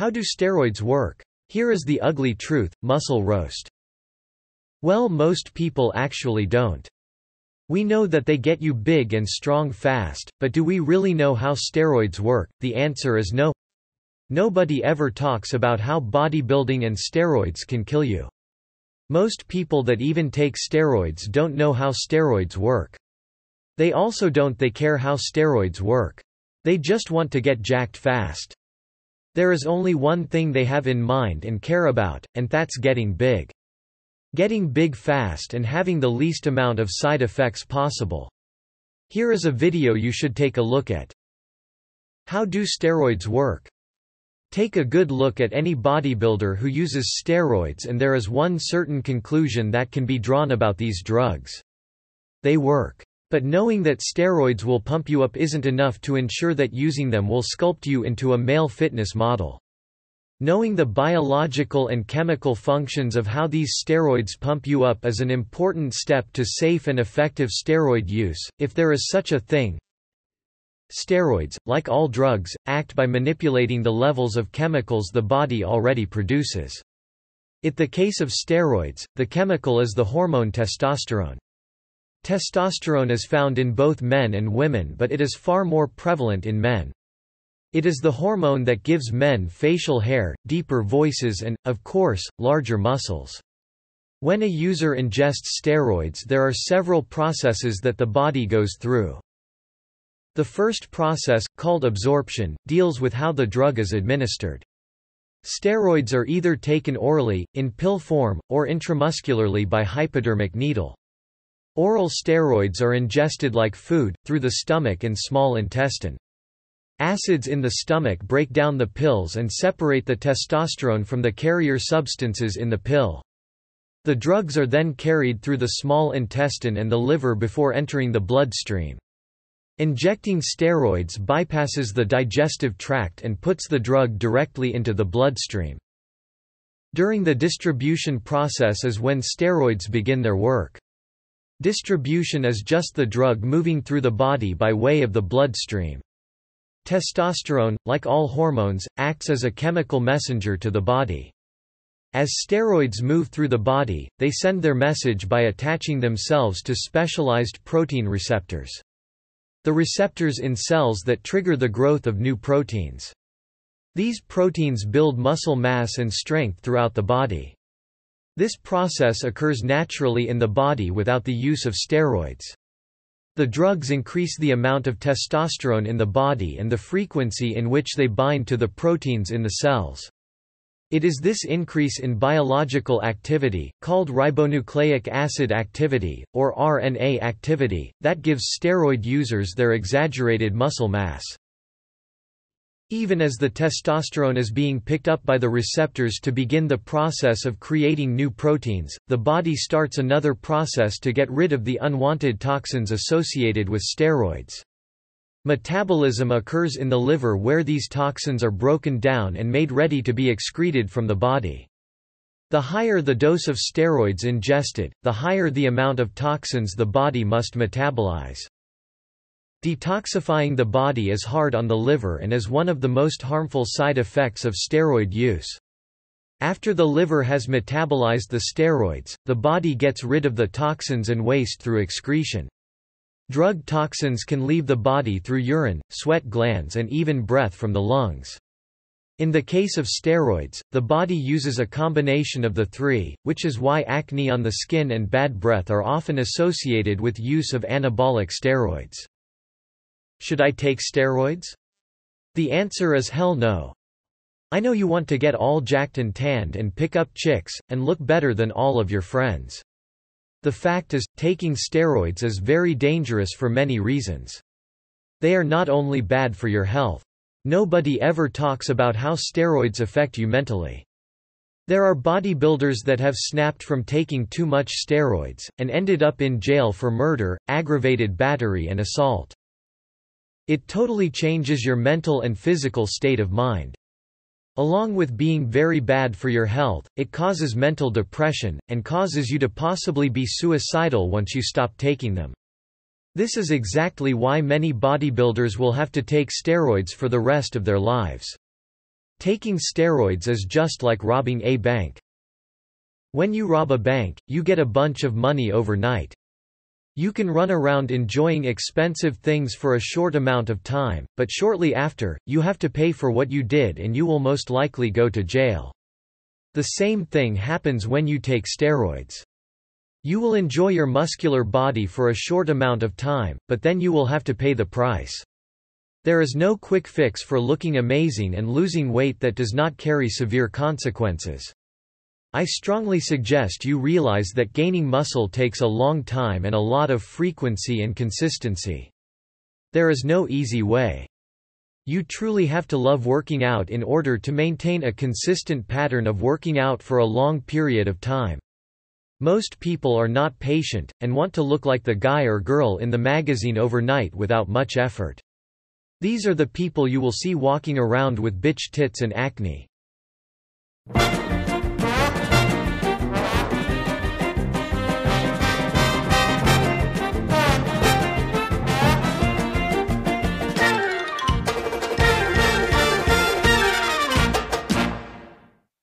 How do steroids work? Here is the ugly truth, muscle roast. Well most people actually don't. We know that they get you big and strong fast, but do we really know how steroids work? The answer is no. Nobody ever talks about how bodybuilding and steroids can kill you. Most people that even take steroids don't know how steroids work. They also don't they care how steroids work. They just want to get jacked fast. There is only one thing they have in mind and care about, and that's getting big. Getting big fast and having the least amount of side effects possible. Here is a video you should take a look at. How do steroids work? Take a good look at any bodybuilder who uses steroids and there is one certain conclusion that can be drawn about these drugs. They work. But knowing that steroids will pump you up isn't enough to ensure that using them will sculpt you into a male fitness model. Knowing the biological and chemical functions of how these steroids pump you up is an important step to safe and effective steroid use, if there is such a thing. Steroids, like all drugs, act by manipulating the levels of chemicals the body already produces. In the case of steroids, the chemical is the hormone testosterone. Testosterone is found in both men and women but it is far more prevalent in men. It is the hormone that gives men facial hair, deeper voices and, of course, larger muscles. When a user ingests steroids there are several processes that the body goes through. The first process, called absorption, deals with how the drug is administered. Steroids are either taken orally, in pill form, or intramuscularly by hypodermic needle. Oral steroids are ingested like food, through the stomach and small intestine. Acids in the stomach break down the pills and separate the testosterone from the carrier substances in the pill. The drugs are then carried through the small intestine and the liver before entering the bloodstream. Injecting steroids bypasses the digestive tract and puts the drug directly into the bloodstream. During the distribution process is when steroids begin their work. Distribution is just the drug moving through the body by way of the bloodstream. Testosterone, like all hormones, acts as a chemical messenger to the body. As steroids move through the body, they send their message by attaching themselves to specialized protein receptors the receptors in cells that trigger the growth of new proteins. These proteins build muscle mass and strength throughout the body. This process occurs naturally in the body without the use of steroids. The drugs increase the amount of testosterone in the body and the frequency in which they bind to the proteins in the cells. It is this increase in biological activity, called ribonucleic acid activity, or RNA activity, that gives steroid users their exaggerated muscle mass. Even as the testosterone is being picked up by the receptors to begin the process of creating new proteins, the body starts another process to get rid of the unwanted toxins associated with steroids. Metabolism occurs in the liver where these toxins are broken down and made ready to be excreted from the body. The higher the dose of steroids ingested, the higher the amount of toxins the body must metabolize. Detoxifying the body is hard on the liver and is one of the most harmful side effects of steroid use. After the liver has metabolized the steroids, the body gets rid of the toxins and waste through excretion. Drug toxins can leave the body through urine, sweat glands and even breath from the lungs. In the case of steroids, the body uses a combination of the three, which is why acne on the skin and bad breath are often associated with use of anabolic steroids. Should I take steroids? The answer is hell no. I know you want to get all jacked and tanned and pick up chicks, and look better than all of your friends. The fact is, taking steroids is very dangerous for many reasons. They are not only bad for your health. Nobody ever talks about how steroids affect you mentally. There are bodybuilders that have snapped from taking too much steroids, and ended up in jail for murder, aggravated battery and assault. It totally changes your mental and physical state of mind. Along with being very bad for your health, it causes mental depression, and causes you to possibly be suicidal once you stop taking them. This is exactly why many bodybuilders will have to take steroids for the rest of their lives. Taking steroids is just like robbing a bank. When you rob a bank, you get a bunch of money overnight. You can run around enjoying expensive things for a short amount of time, but shortly after, you have to pay for what you did and you will most likely go to jail. The same thing happens when you take steroids. You will enjoy your muscular body for a short amount of time, but then you will have to pay the price. There is no quick fix for looking amazing and losing weight that does not carry severe consequences. I strongly suggest you realize that gaining muscle takes a long time and a lot of frequency and consistency. There is no easy way. You truly have to love working out in order to maintain a consistent pattern of working out for a long period of time. Most people are not patient, and want to look like the guy or girl in the magazine overnight without much effort. These are the people you will see walking around with bitch tits and acne.